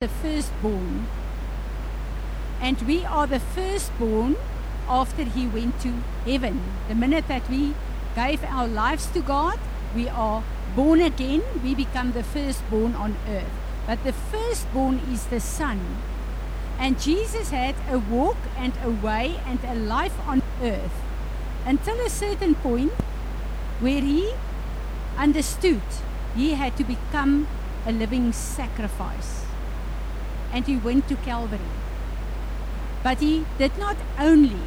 the firstborn. And we are the firstborn after he went to heaven. The minute that we gave our lives to God, we are born again, we become the firstborn on earth. But the firstborn is the Son. And Jesus had a walk and a way and a life on earth until a certain point where he understood he had to become a living sacrifice. And he went to Calvary. But he did not only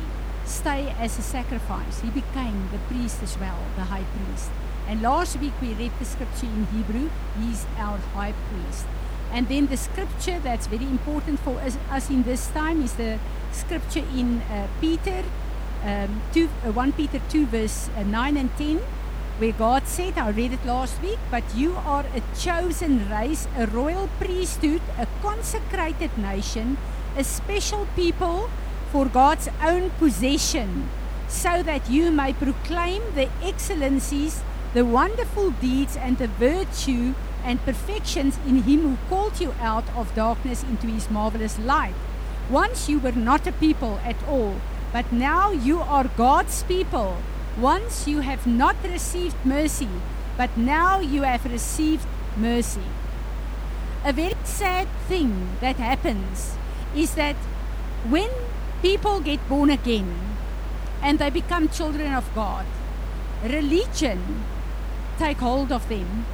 stay as a sacrifice, he became the priest as well, the high priest. And last week we read the scripture in Hebrew, he's our high priest. And then the scripture that's very important for us, us in this time is the scripture in uh, Peter, um, two, uh, 1 Peter 2, verse uh, 9 and 10, where God said, I read it last week, but you are a chosen race, a royal priesthood, a consecrated nation, a special people for God's own possession, so that you may proclaim the excellencies, the wonderful deeds, and the virtue and perfections in Him who called you out of darkness into His marvelous light. Once you were not a people at all, but now you are God's people. Once you have not received mercy, but now you have received mercy. A very sad thing that happens is that when people get born again and they become children of God, religion take hold of them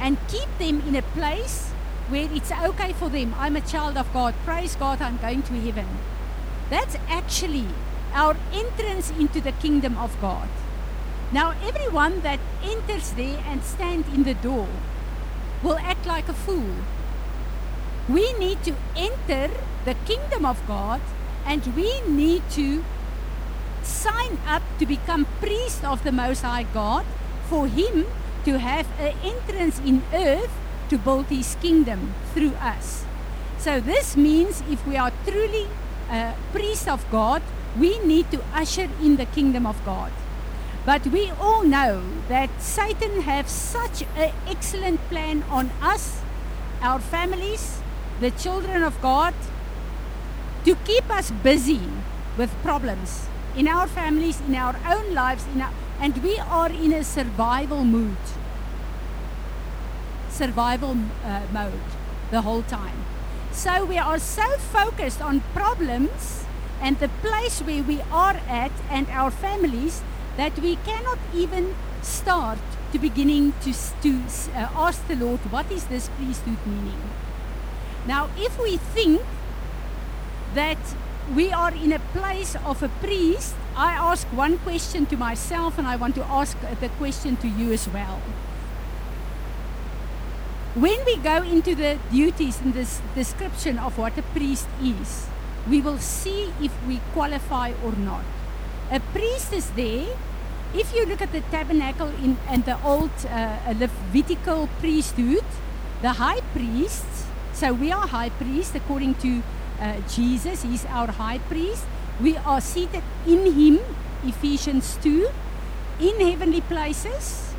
and keep them in a place where it's okay for them. I'm a child of God. Praise God, I'm going to heaven. That's actually our entrance into the kingdom of God. Now, everyone that enters there and stand in the door will act like a fool. We need to enter the kingdom of God and we need to sign up to become priest of the Most High God for Him to have an entrance in earth to build His kingdom through us. So, this means if we are truly uh, a priest of God, we need to usher in the kingdom of God. But we all know that Satan has such an excellent plan on us, our families, the children of God, to keep us busy with problems in our families, in our own lives, our, and we are in a survival mood. Survival uh, mode the whole time. So we are so focused on problems and the place where we are at and our families that we cannot even start to beginning to, to uh, ask the Lord, what is this priesthood meaning? Now, if we think that we are in a place of a priest, I ask one question to myself and I want to ask the question to you as well. When we go into the duties in this description of what a priest is, we will see if we qualify or not. A priest is there. If you look at the tabernacle in and the old uh, Levitical priesthood, the high priest, so we are high priest according to uh, Jesus, he's our high priest. We are seated in him, Ephesians 2, in heavenly places.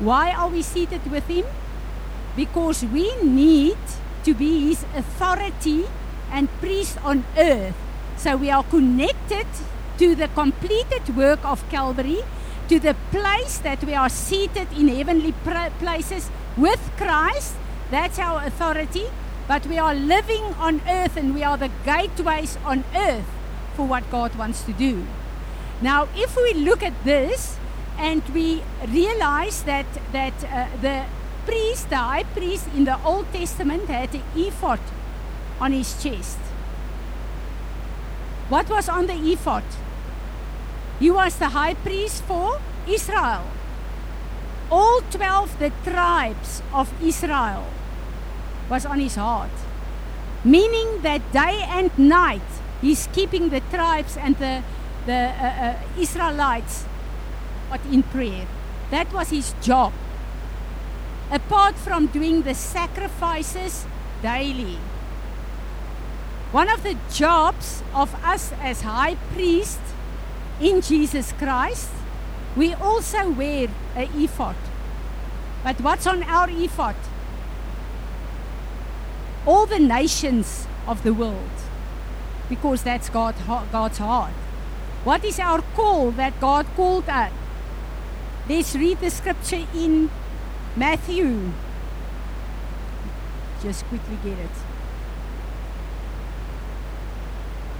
Why are we seated with him? Because we need to be his authority and priest on earth. So we are connected to the completed work of Calvary, to the place that we are seated in heavenly places with Christ. That's our authority. But we are living on earth and we are the gateways on earth for what God wants to do. Now, if we look at this and we realize that, that uh, the priest, the high priest in the Old Testament, had an ephod on his chest. What was on the ephod? He was the high priest for Israel. All 12 the tribes of Israel was on his heart. Meaning that day and night he's keeping the tribes and the, the uh, uh, Israelites in prayer. That was his job. Apart from doing the sacrifices daily. One of the jobs of us as high priest in Jesus Christ, we also wear an ephod. But what's on our ephod? all the nations of the world because that's God, God's heart. What is our call that God called us? Let's read the scripture in Matthew. Just quickly get it.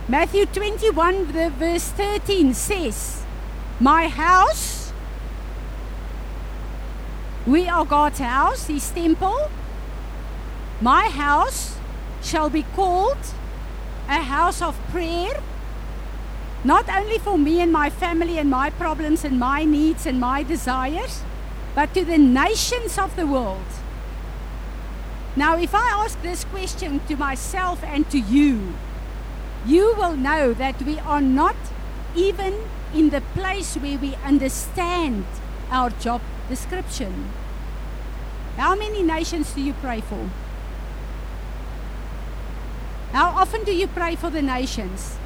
Matthew 21, verse 13 says, My house, we are God's house, His temple. My house shall be called a house of prayer, not only for me and my family and my problems and my needs and my desires, but to the nations of the world. Now, if I ask this question to myself and to you, you will know that we are not even in the place where we understand our job description. How many nations do you pray for? How often do you pray for the nations?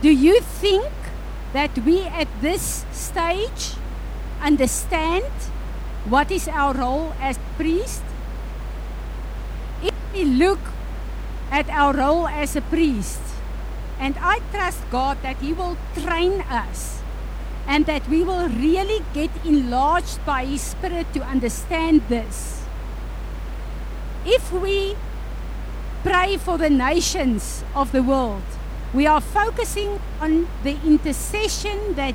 Do you think that we at this stage understand what is our role as priest? If we look at our role as a priest. And I trust God that He will train us and that we will really get enlarged by His Spirit to understand this. If we pray for the nations of the world, we are focusing on the intercession that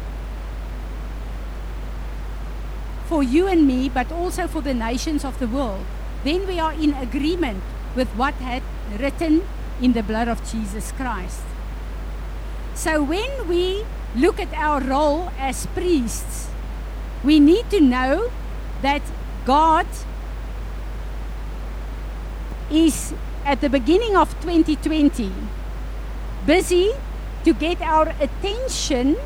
for you and me, but also for the nations of the world. Then we are in agreement with what had written in the blood of Jesus Christ. So when we look at our role as priests, we need to know that God is at the beginning of 2020 busy to get our attention,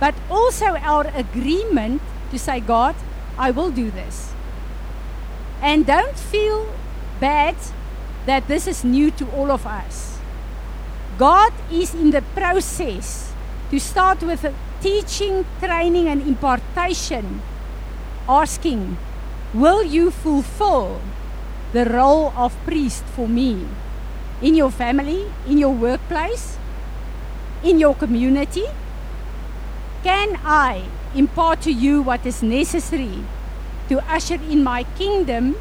but also our agreement to say, God, I will do this. And don't feel bad that this is new to all of us. God is in the process to start with teaching, training, and impartation, asking, Will you fulfill the role of priest for me in your family, in your workplace, in your community? Can I impart to you what is necessary to usher in my kingdom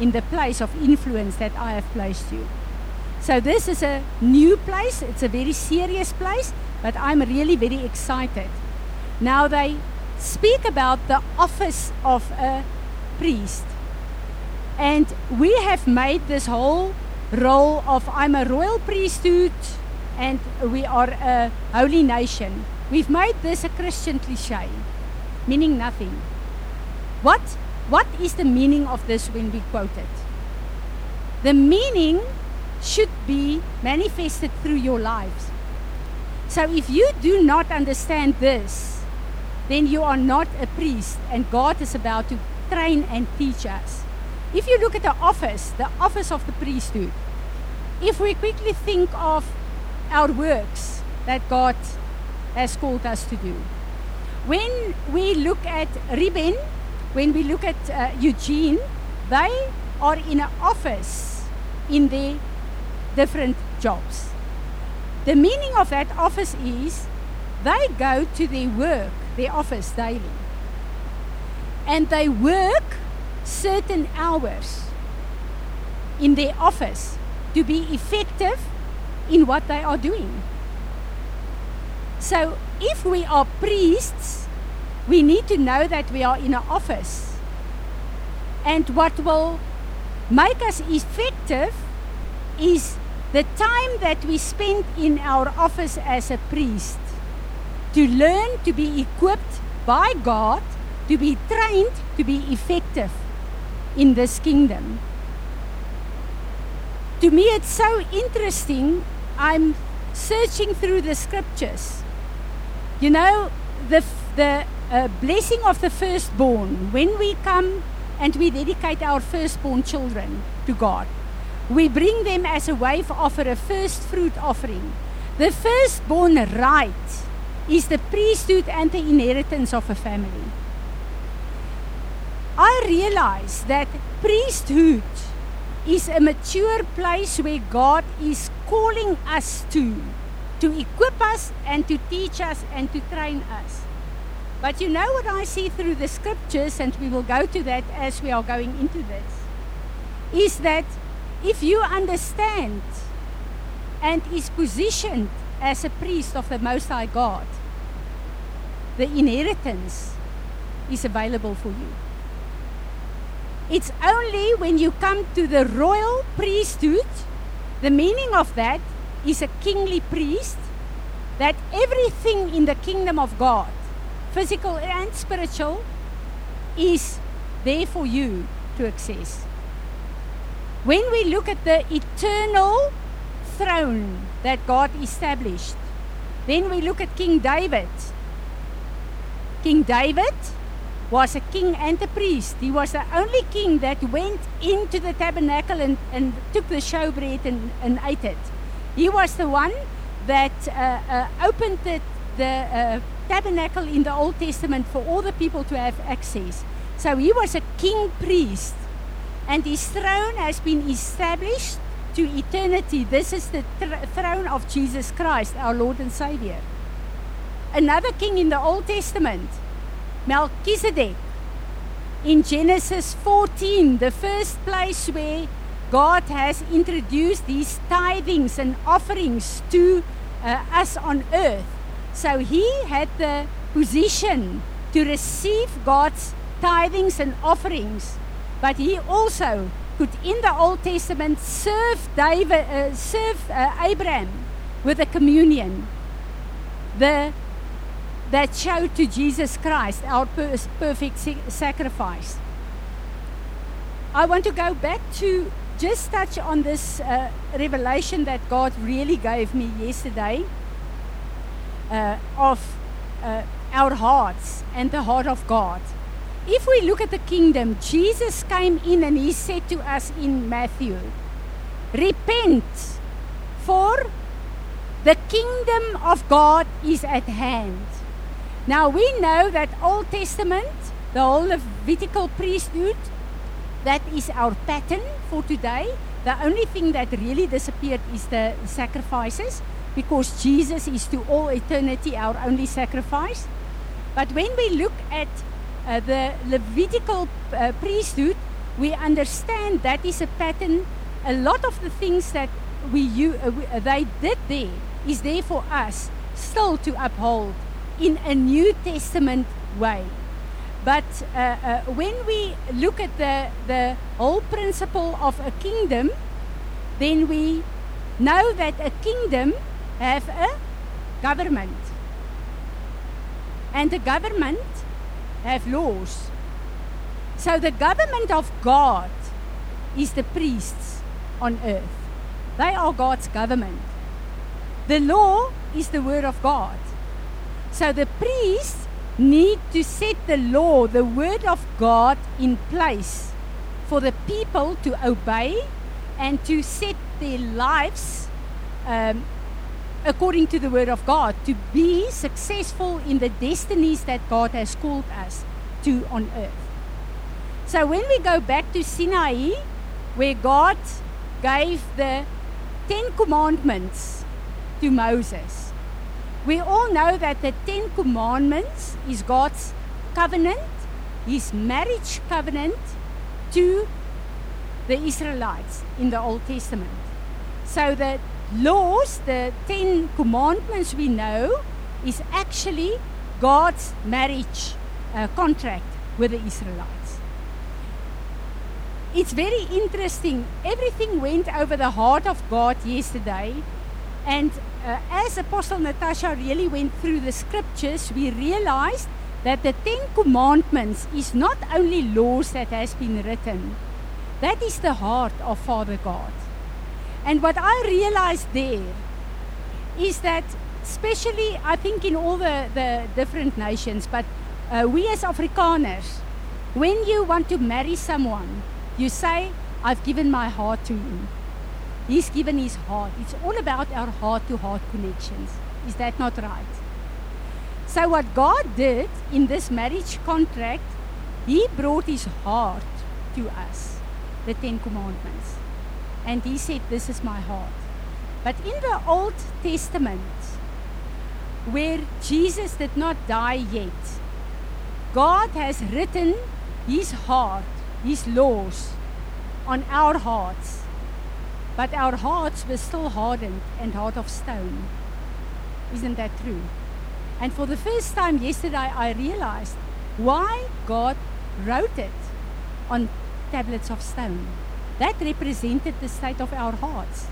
in the place of influence that I have placed you. So this is a new place, it's a very serious place, but I'm really very excited. Now they speak about the office of a priest. And we have made this whole role of I'm a royal priesthood and we are a holy nation. We've made this a Christian cliche, meaning nothing. What what is the meaning of this when we quote it? The meaning should be manifested through your lives. So if you do not understand this, then you are not a priest, and God is about to train and teach us. If you look at the office, the office of the priesthood, if we quickly think of our works that God has called us to do, when we look at Reuben when we look at uh, Eugene, they are in an office in their different jobs. The meaning of that office is they go to their work, their office daily, and they work certain hours in their office to be effective in what they are doing. So, if we are priests, we need to know that we are in an office. And what will make us effective is the time that we spend in our office as a priest to learn to be equipped by God, to be trained to be effective in this kingdom. To me, it's so interesting. I'm searching through the scriptures. You know, the, the a blessing of the firstborn. When we come and we dedicate our firstborn children to God, we bring them as a to offer a first fruit offering. The firstborn right is the priesthood and the inheritance of a family. I realize that priesthood is a mature place where God is calling us to, to equip us and to teach us and to train us. But you know what I see through the scriptures, and we will go to that as we are going into this, is that if you understand and is positioned as a priest of the Most High God, the inheritance is available for you. It's only when you come to the royal priesthood, the meaning of that is a kingly priest, that everything in the kingdom of God, physical and spiritual, is there for you to access. When we look at the eternal throne that God established, then we look at King David. King David was a king and a priest. He was the only king that went into the tabernacle and, and took the showbread and, and ate it. He was the one that uh, uh, opened the, the uh, tabernacle in the Old Testament for all the people to have access. So he was a king priest. And his throne has been established to eternity. This is the thr- throne of Jesus Christ, our Lord and Savior. Another king in the Old Testament Melchizedek. In Genesis 14, the first place where God has introduced these tithings and offerings to uh, us on earth. So he had the position to receive God's tithings and offerings, but he also could, in the Old Testament, serve David, uh, serve uh, Abraham with a communion. The that showed to Jesus Christ, our per- perfect sacrifice. I want to go back to just touch on this uh, revelation that God really gave me yesterday uh, of uh, our hearts and the heart of God. If we look at the kingdom, Jesus came in and he said to us in Matthew, Repent, for the kingdom of God is at hand. Now we know that Old Testament, the whole Levitical priesthood, that is our pattern for today. The only thing that really disappeared is the sacrifices because Jesus is to all eternity our only sacrifice. But when we look at uh, the Levitical uh, priesthood, we understand that is a pattern. A lot of the things that we, uh, we they did there is there for us still to uphold in a New Testament way. But uh, uh, when we look at the, the whole principle of a kingdom, then we know that a kingdom have a government. And the government have laws. So the government of God is the priests on earth. They are God's government. The law is the word of God. So the priests need to set the law, the word of God, in place for the people to obey and to set their lives um, according to the word of God, to be successful in the destinies that God has called us to on earth. So when we go back to Sinai, where God gave the Ten Commandments to Moses, we all know that the Ten Commandments is God's covenant, His marriage covenant to the Israelites in the Old Testament. So the laws, the Ten Commandments we know, is actually God's marriage uh, contract with the Israelites. It's very interesting. Everything went over the heart of God yesterday, and uh, as Apostle Natasha really went through the scriptures, we realized that the Ten Commandments is not only laws that has been written, that is the heart of Father God. And what I realized there is that, especially I think in all the, the different nations, but uh, we as Afrikaners, when you want to marry someone, you say, I've given my heart to you. He's given his heart. It's all about our heart to heart connections. Is that not right? So, what God did in this marriage contract He brought his heart to us, the Ten Commandments. And he said, This is my heart. But in the Old Testament, where Jesus did not die yet, God has written his heart, his laws, on our hearts. But our hearts were still hardened and heart of stone. Isn't that true? And for the first time yesterday, I realized why God wrote it on tablets of stone. That represented the state of our hearts.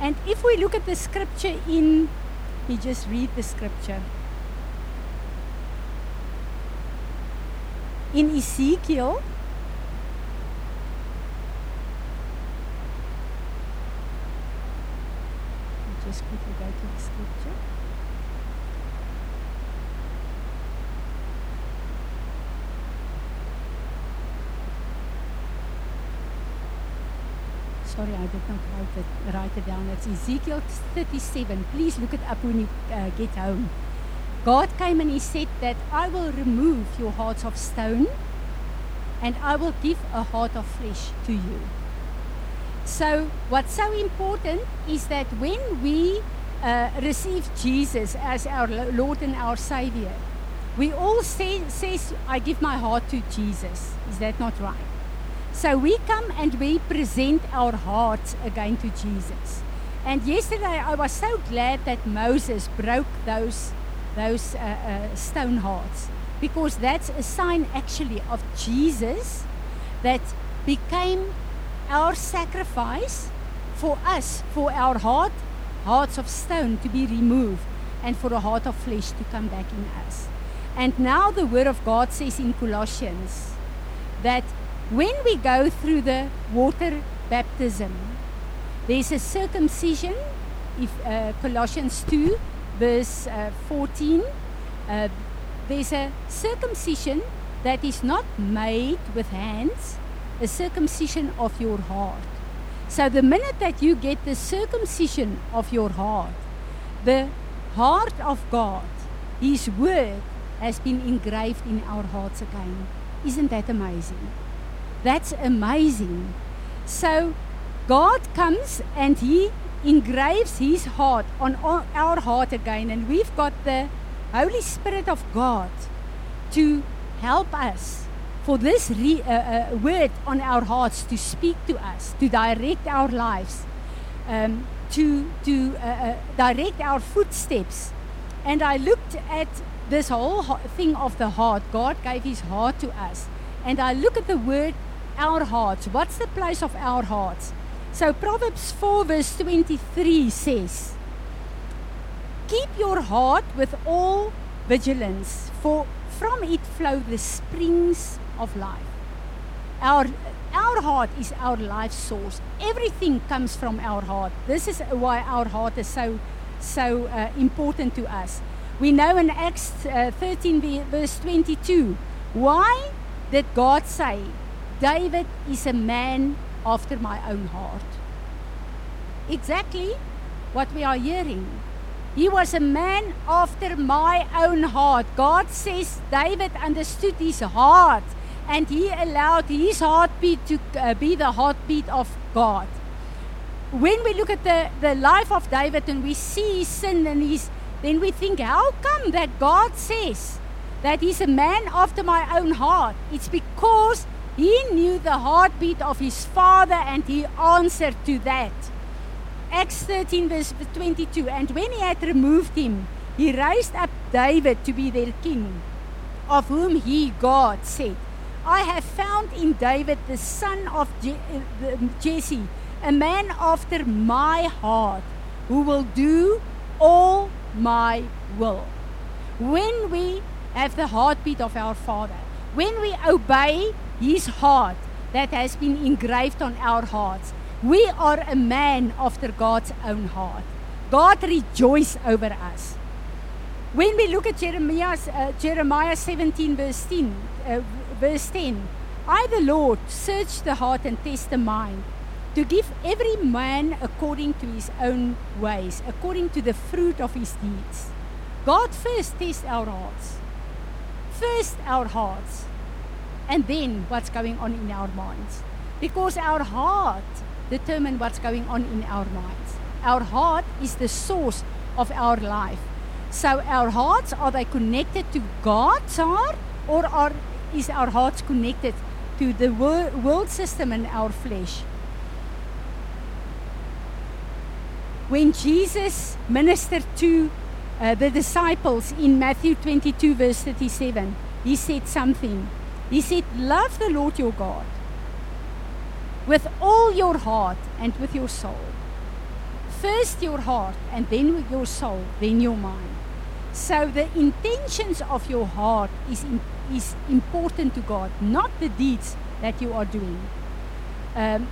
And if we look at the scripture in, me just read the scripture. In Ezekiel, just quickly go to the scripture. Sorry, I did not write it, write it down. It's Ezekiel 37. Please look it up when you uh, get home. God came and He said that I will remove your hearts of stone and I will give a heart of flesh to you. So, what's so important is that when we uh, receive Jesus as our Lord and our Savior, we all say, says, I give my heart to Jesus. Is that not right? So we come and we present our hearts again to Jesus. And yesterday I was so glad that Moses broke those, those uh, uh, stone hearts because that's a sign actually of Jesus that became our sacrifice for us, for our heart, hearts of stone to be removed and for a heart of flesh to come back in us. And now the word of God says in Colossians that when we go through the water baptism, there's a circumcision, if uh, Colossians 2, verse uh, 14, uh, there's a circumcision that is not made with hands, a circumcision of your heart. So the minute that you get the circumcision of your heart, the heart of God, His word, has been engraved in our hearts again. Isn't that amazing? That's amazing. So God comes and He engraves His heart on our heart again, and we've got the Holy Spirit of God to help us for this re, uh, uh, word on our hearts to speak to us, to direct our lives, um, to, to uh, uh direct our footsteps. And I looked at this whole thing of the heart. God gave his heart to us. And I look at the word our hearts. What's the place of our hearts? So Proverbs 4 verse 23 says, Keep your heart with all vigilance, for from it flow the springs of life. Our, our heart is our life source. Everything comes from our heart. This is why our heart is so, so uh, important to us. We know in Acts uh, 13, verse 22, why did God say, David is a man after my own heart? Exactly what we are hearing. He was a man after my own heart. God says David understood his heart and he allowed his heartbeat to uh, be the heartbeat of God. When we look at the, the life of David and we see his sin and his, then we think, how come that God says that he's a man after my own heart? It's because he knew the heartbeat of his father and he answered to that. Acts 13, verse 22. And when he had removed him, he raised up David to be their king, of whom he, God, said, I have found in David the son of Je- Jesse, a man after my heart, who will do all my will. When we have the heartbeat of our Father, when we obey His heart that has been engraved on our hearts, we are a man after God's own heart. God rejoices over us. When we look at Jeremiah, uh, Jeremiah 17, verse 10, uh, verse 10 I, the Lord, search the heart and test the mind, to give every man according to his own ways, according to the fruit of his deeds. God first tests our hearts. First, our hearts. And then what's going on in our minds. Because our heart determines what's going on in our minds. Our heart is the source of our life. So our hearts are they connected to God's heart or are is our hearts connected to the wor- world system and our flesh? When Jesus ministered to uh, the disciples in Matthew 22, verse 37, he said something. He said, Love the Lord your God with all your heart and with your soul. First your heart, and then with your soul, then your mind. So the intentions of your heart is, in, is important to God, not the deeds that you are doing. Um,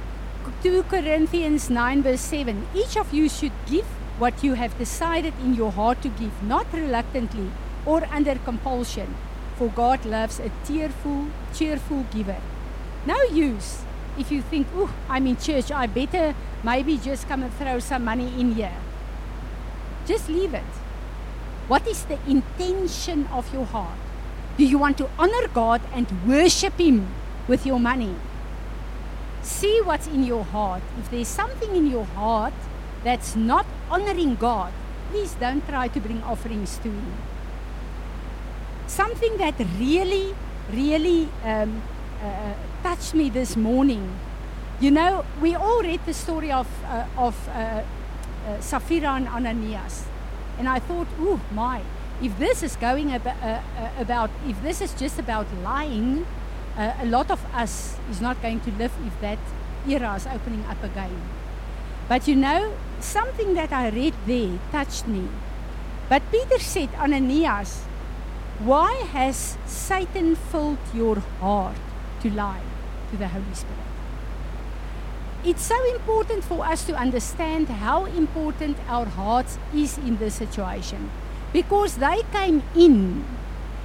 2 Corinthians 9, verse 7 Each of you should give what you have decided in your heart to give, not reluctantly or under compulsion, for God loves a tearful, cheerful giver. No use if you think, oh, I'm in church, I better maybe just come and throw some money in here. Just leave it. What is the intention of your heart? Do you want to honor God and worship Him with your money? See what's in your heart. If there's something in your heart that's not honoring God, please don't try to bring offerings to Him. Something that really, really um, uh, touched me this morning. You know, we all read the story of, uh, of uh, uh, and Ananias. And I thought, oh my, if this is going ab- uh, uh, about, if this is just about lying, uh, a lot of us is not going to live if that era is opening up again. But you know, something that I read there touched me. But Peter said, Ananias, why has Satan filled your heart to lie to the Holy Spirit? It's so important for us to understand how important our hearts is in this situation. Because they came in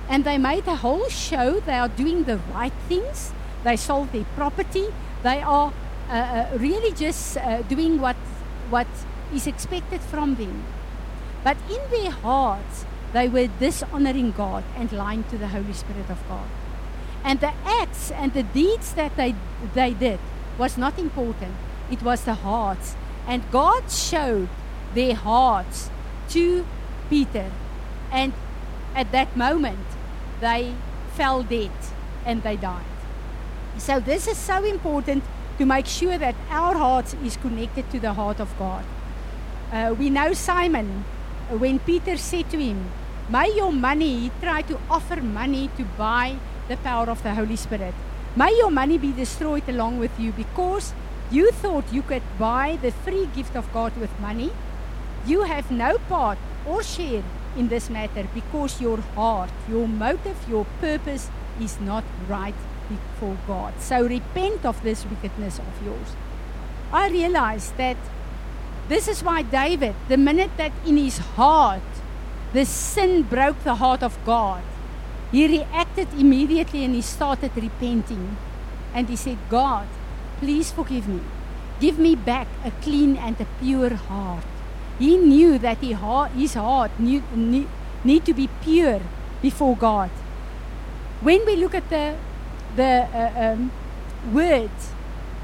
and they made a whole show. They are doing the right things. They sold their property. They are uh, uh, really just uh, doing what what is expected from them. But in their hearts, they were dishonoring God and lying to the Holy Spirit of God. And the acts and the deeds that they they did was not important. It was the hearts. And God showed their hearts to Peter. And at that moment, they fell dead and they died. So this is so important to make sure that our hearts is connected to the heart of God. Uh, we know Simon, when Peter said to him, May your money, try to offer money to buy the power of the Holy Spirit. May your money be destroyed along with you because you thought you could buy the free gift of God with money. You have no part or share in this matter because your heart, your motive, your purpose is not right before God. So repent of this wickedness of yours. I realize that this is why David, the minute that in his heart the sin broke the heart of God, he reacted immediately and he started repenting. And he said, God, please forgive me. Give me back a clean and a pure heart. He knew that he his heart need, need, need to be pure before God. When we look at the, the uh, um, word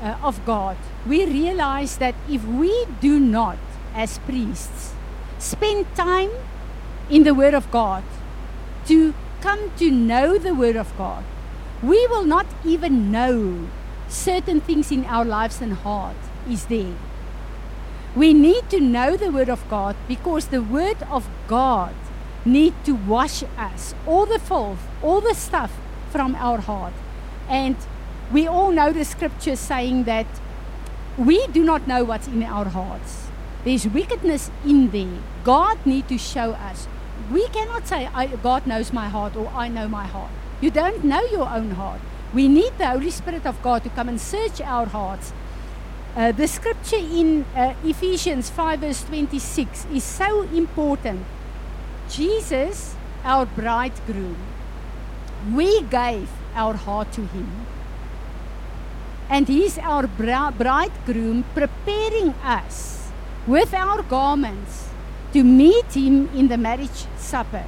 uh, of God, we realize that if we do not, as priests, spend time in the Word of God to come to know the Word of God, we will not even know certain things in our lives and heart is there. We need to know the Word of God because the Word of God need to wash us, all the filth, all the stuff from our heart. And we all know the scripture saying that we do not know what's in our hearts. There's wickedness in there. God need to show us. We cannot say God knows my heart or I know my heart. You don't know your own heart. We need the Holy Spirit of God to come and search our hearts. Uh, the scripture in uh, Ephesians 5, verse 26 is so important. Jesus, our bridegroom, we gave our heart to him. And he's our bridegroom, preparing us with our garments to meet him in the marriage supper,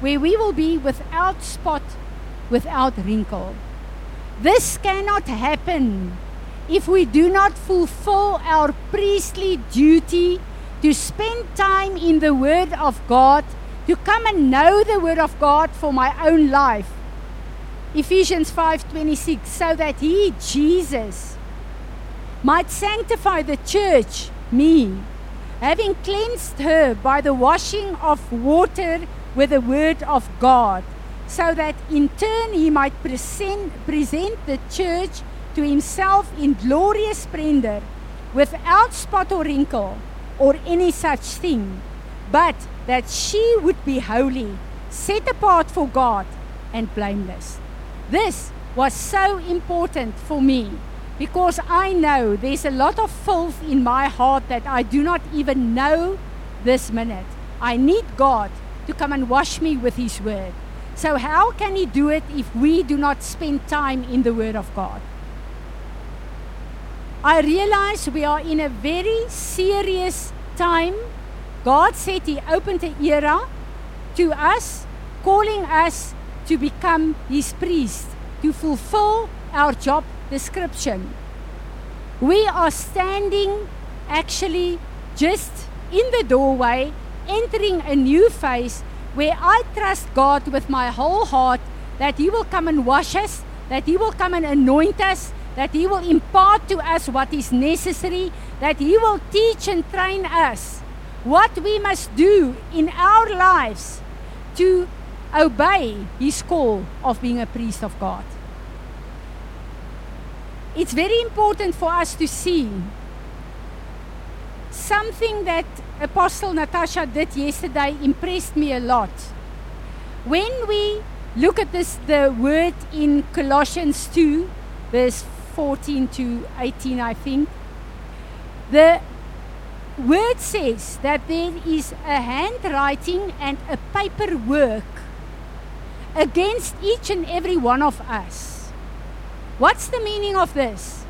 where we will be without spot, without wrinkle. This cannot happen if we do not fulfill our priestly duty to spend time in the Word of God, to come and know the Word of God for my own life. Ephesians 5:26 so that he Jesus might sanctify the church me having cleansed her by the washing of water with the word of God so that in turn he might present, present the church to himself in glorious splendor, without spot or wrinkle or any such thing, but that she would be holy, set apart for God, and blameless. This was so important for me because I know there's a lot of filth in my heart that I do not even know this minute. I need God to come and wash me with His Word. So, how can He do it if we do not spend time in the Word of God? I realize we are in a very serious time. God said He opened an era to us, calling us to become His priest, to fulfill our job description. We are standing actually just in the doorway, entering a new phase where I trust God with my whole heart that He will come and wash us, that He will come and anoint us, that He will impart to us what is necessary, that He will teach and train us what we must do in our lives to obey His call of being a priest of God. It's very important for us to see something that Apostle Natasha did yesterday impressed me a lot. When we look at this, the word in Colossians 2, verse 14 to 18, I think, the word says that there is a handwriting and a paperwork against each and every one of us. What's the meaning of this?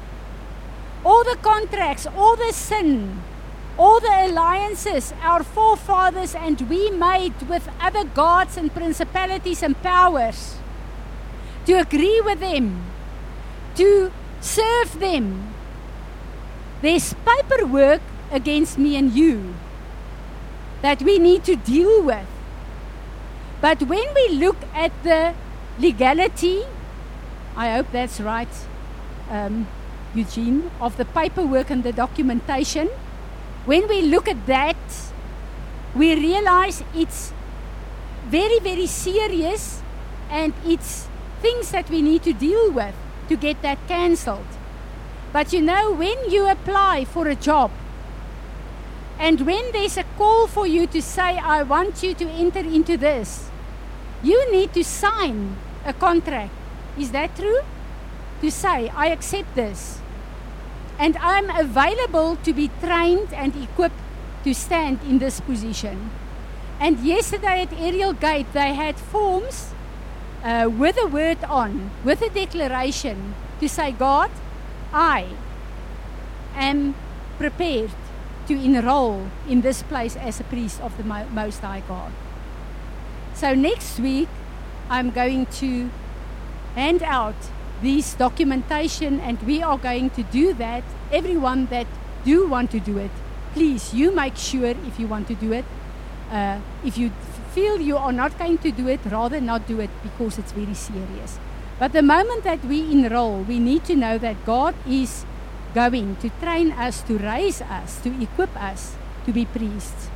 All the contracts, all the sin, all the alliances our forefathers and we made with other gods and principalities and powers, to agree with them, to serve them. There's paperwork against me and you that we need to deal with. But when we look at the legality, I hope that's right, um, Eugene, of the paperwork and the documentation when we look at that, we realize it's very, very serious and it's things that we need to deal with to get that cancelled. But you know, when you apply for a job and when there's a call for you to say, I want you to enter into this, you need to sign a contract. Is that true? To say, I accept this and I'm available to be trained and equipped to stand in this position. And yesterday at Ariel Gate, they had forms uh, with a word on, with a declaration to say, God, I am prepared to enroll in this place as a priest of the Most High God. So next week, I'm going to hand out this documentation and we are going to do that. Everyone that do want to do it please you make sure if you want to do it uh, if you feel you are not going to do it rather not do it because it's very serious. But the moment that we enroll we need to know that god is going to train us to raise us to equip us to be priests.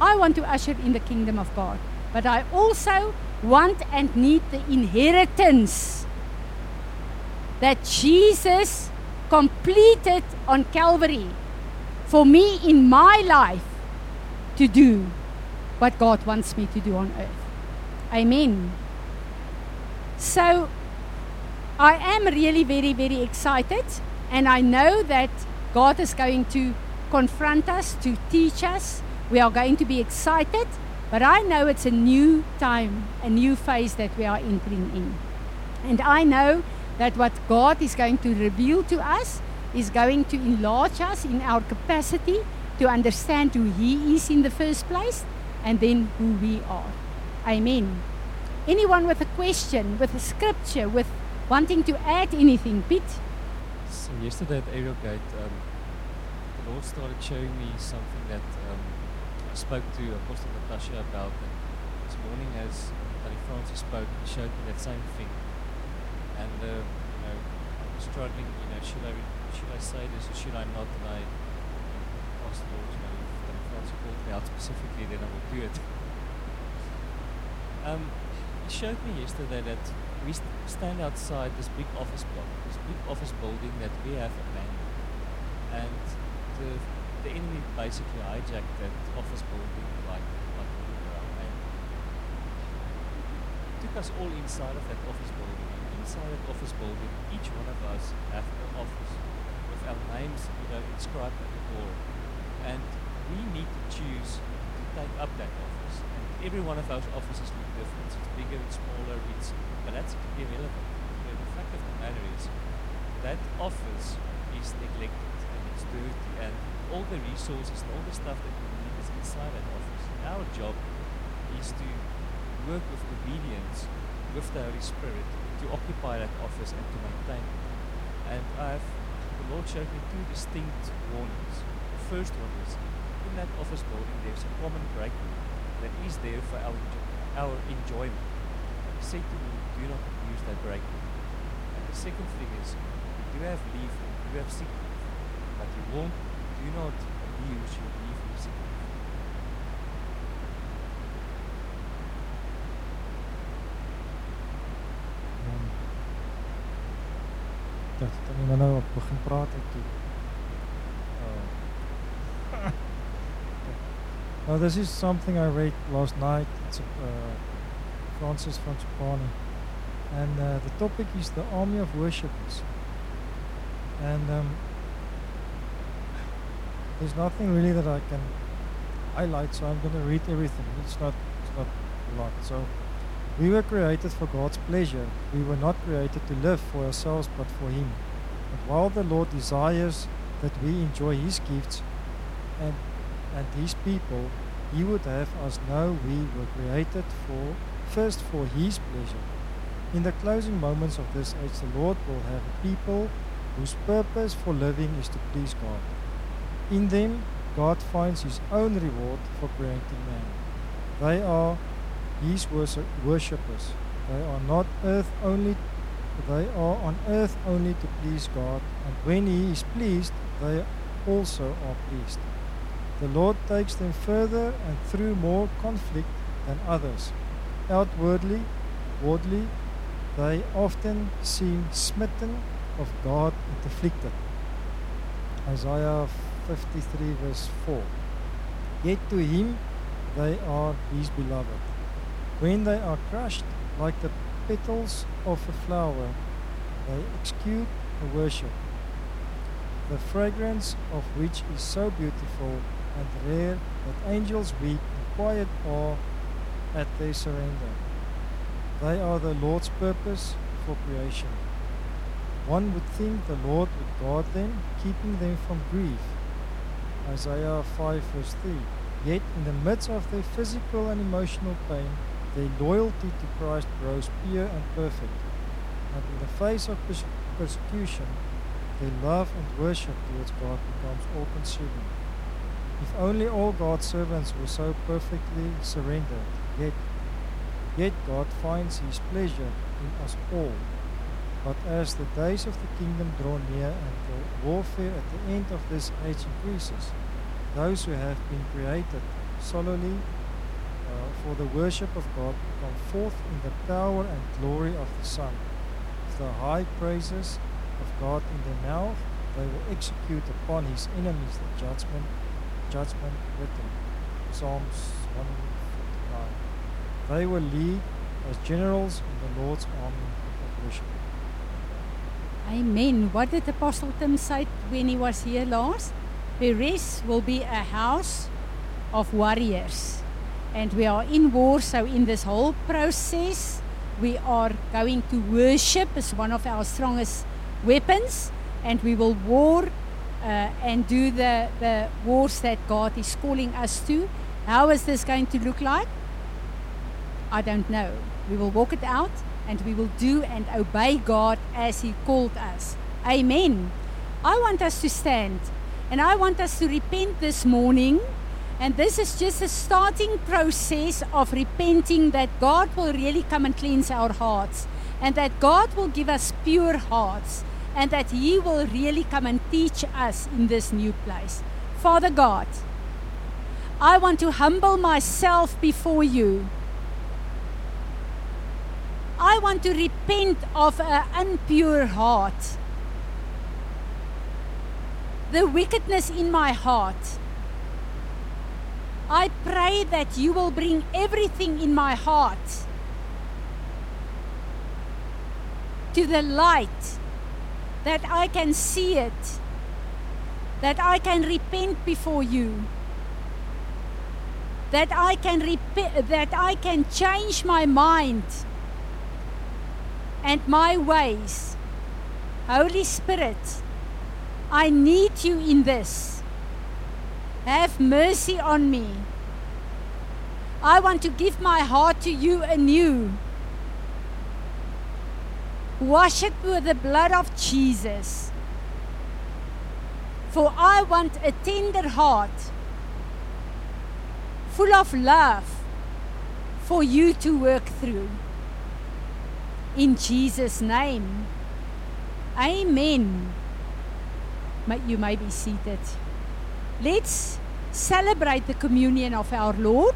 I want to usher in the kingdom of god but i also want and need the inheritance that Jesus completed on Calvary for me in my life to do what God wants me to do on earth. Amen. So I am really very, very excited, and I know that God is going to confront us, to teach us. We are going to be excited, but I know it's a new time, a new phase that we are entering in. And I know that what God is going to reveal to us is going to enlarge us in our capacity to understand who He is in the first place and then who we are. Amen. Anyone with a question, with a scripture, with wanting to add anything, Pete? So yesterday at Ariel Gate, um, the Lord started showing me something that um, spoke to Apostle Natasha about. And this morning, as Daddy Francis spoke, he showed me that same thing. And uh, you know, I was struggling. You know, should I should I say this or should I not? And I asked the Lord, you know, if Daddy Francis called me out specifically, then I will do it. um, he showed me yesterday that we st- stand outside this big office block, this big office building that we have abandoned, and the the enemy basically hijacked that office building like like around and took us all inside of that office building. And inside that office building, each one of us have an office with our names, you know, inscribed at the door, and we need to choose to take up that office. And every one of those offices look different. It's bigger, it's smaller, it's but that's irrelevant. The fact of the matter is that office is neglected and and all the resources and all the stuff that we need is inside that office. And Our job is to work with obedience with the Holy Spirit to occupy that office and to maintain it. And I've the Lord showed me two distinct warnings. The first one is in that office building there's a common break room that is there for our our enjoyment. And he said to me, do not use that break room. And the second thing is you do have leave, you have sick leave, but you won't do not use your leave. Um, dat dan iemand nou op het toe. Oh. Now this is something I read last night. It's uh, Francis Frangipane. And uh, the topic is the army of worshippers. And um, there's nothing really that I can highlight, so I'm going to read everything. It's not, it's not a lot. So we were created for God's pleasure. We were not created to live for ourselves, but for Him. And while the Lord desires that we enjoy His gifts and and His people, He would have us know we were created for first for His pleasure. In the closing moments of this age, the Lord will have a people whose purpose for living is to please God. In them, God finds His own reward for creating man. They are His worship- worshippers. They are not earth only. They are on earth only to please God, and when He is pleased, they also are pleased. The Lord takes them further and through more conflict than others. Outwardly, wardly, they often seem smitten of God and afflicted. Isaiah 53 verse 4. Yet to him they are his beloved. When they are crushed like the petals of a flower, they execute a worship, the fragrance of which is so beautiful and rare that angels weep in quiet awe at their surrender. They are the Lord's purpose for creation. One would think the Lord would guard them, keeping them from grief. Isaiah 5 verse 3. Yet in the midst of their physical and emotional pain, their loyalty to Christ grows pure and perfect. And in the face of pers- persecution, their love and worship towards God becomes all consuming. If only all God's servants were so perfectly surrendered, yet, yet God finds His pleasure in us all. But as the days of the kingdom draw near and the warfare at the end of this age increases, those who have been created solely uh, for the worship of God come forth in the power and glory of the Son. With the high praises of God in their mouth, they will execute upon his enemies the judgment, judgment written. Psalms 149. They will lead as generals in the Lord's army of worship. Amen. What did Apostle Tim say when he was here last? Perez will be a house of warriors. And we are in war, so in this whole process, we are going to worship as one of our strongest weapons, and we will war uh, and do the, the wars that God is calling us to. How is this going to look like? I don't know. We will walk it out and we will do and obey God as He called us. Amen. I want us to stand and I want us to repent this morning. And this is just a starting process of repenting that God will really come and cleanse our hearts and that God will give us pure hearts and that He will really come and teach us in this new place. Father God, I want to humble myself before you. I want to repent of an impure heart, the wickedness in my heart. I pray that you will bring everything in my heart to the light, that I can see it, that I can repent before you, that I can rep- that I can change my mind and my ways. Holy Spirit, I need you in this. Have mercy on me. I want to give my heart to you anew. Wash it with the blood of Jesus. For I want a tender heart, full of love, for you to work through. In Jesus' name. Amen. May- You may be seated. Let's celebrate the communion of our Lord.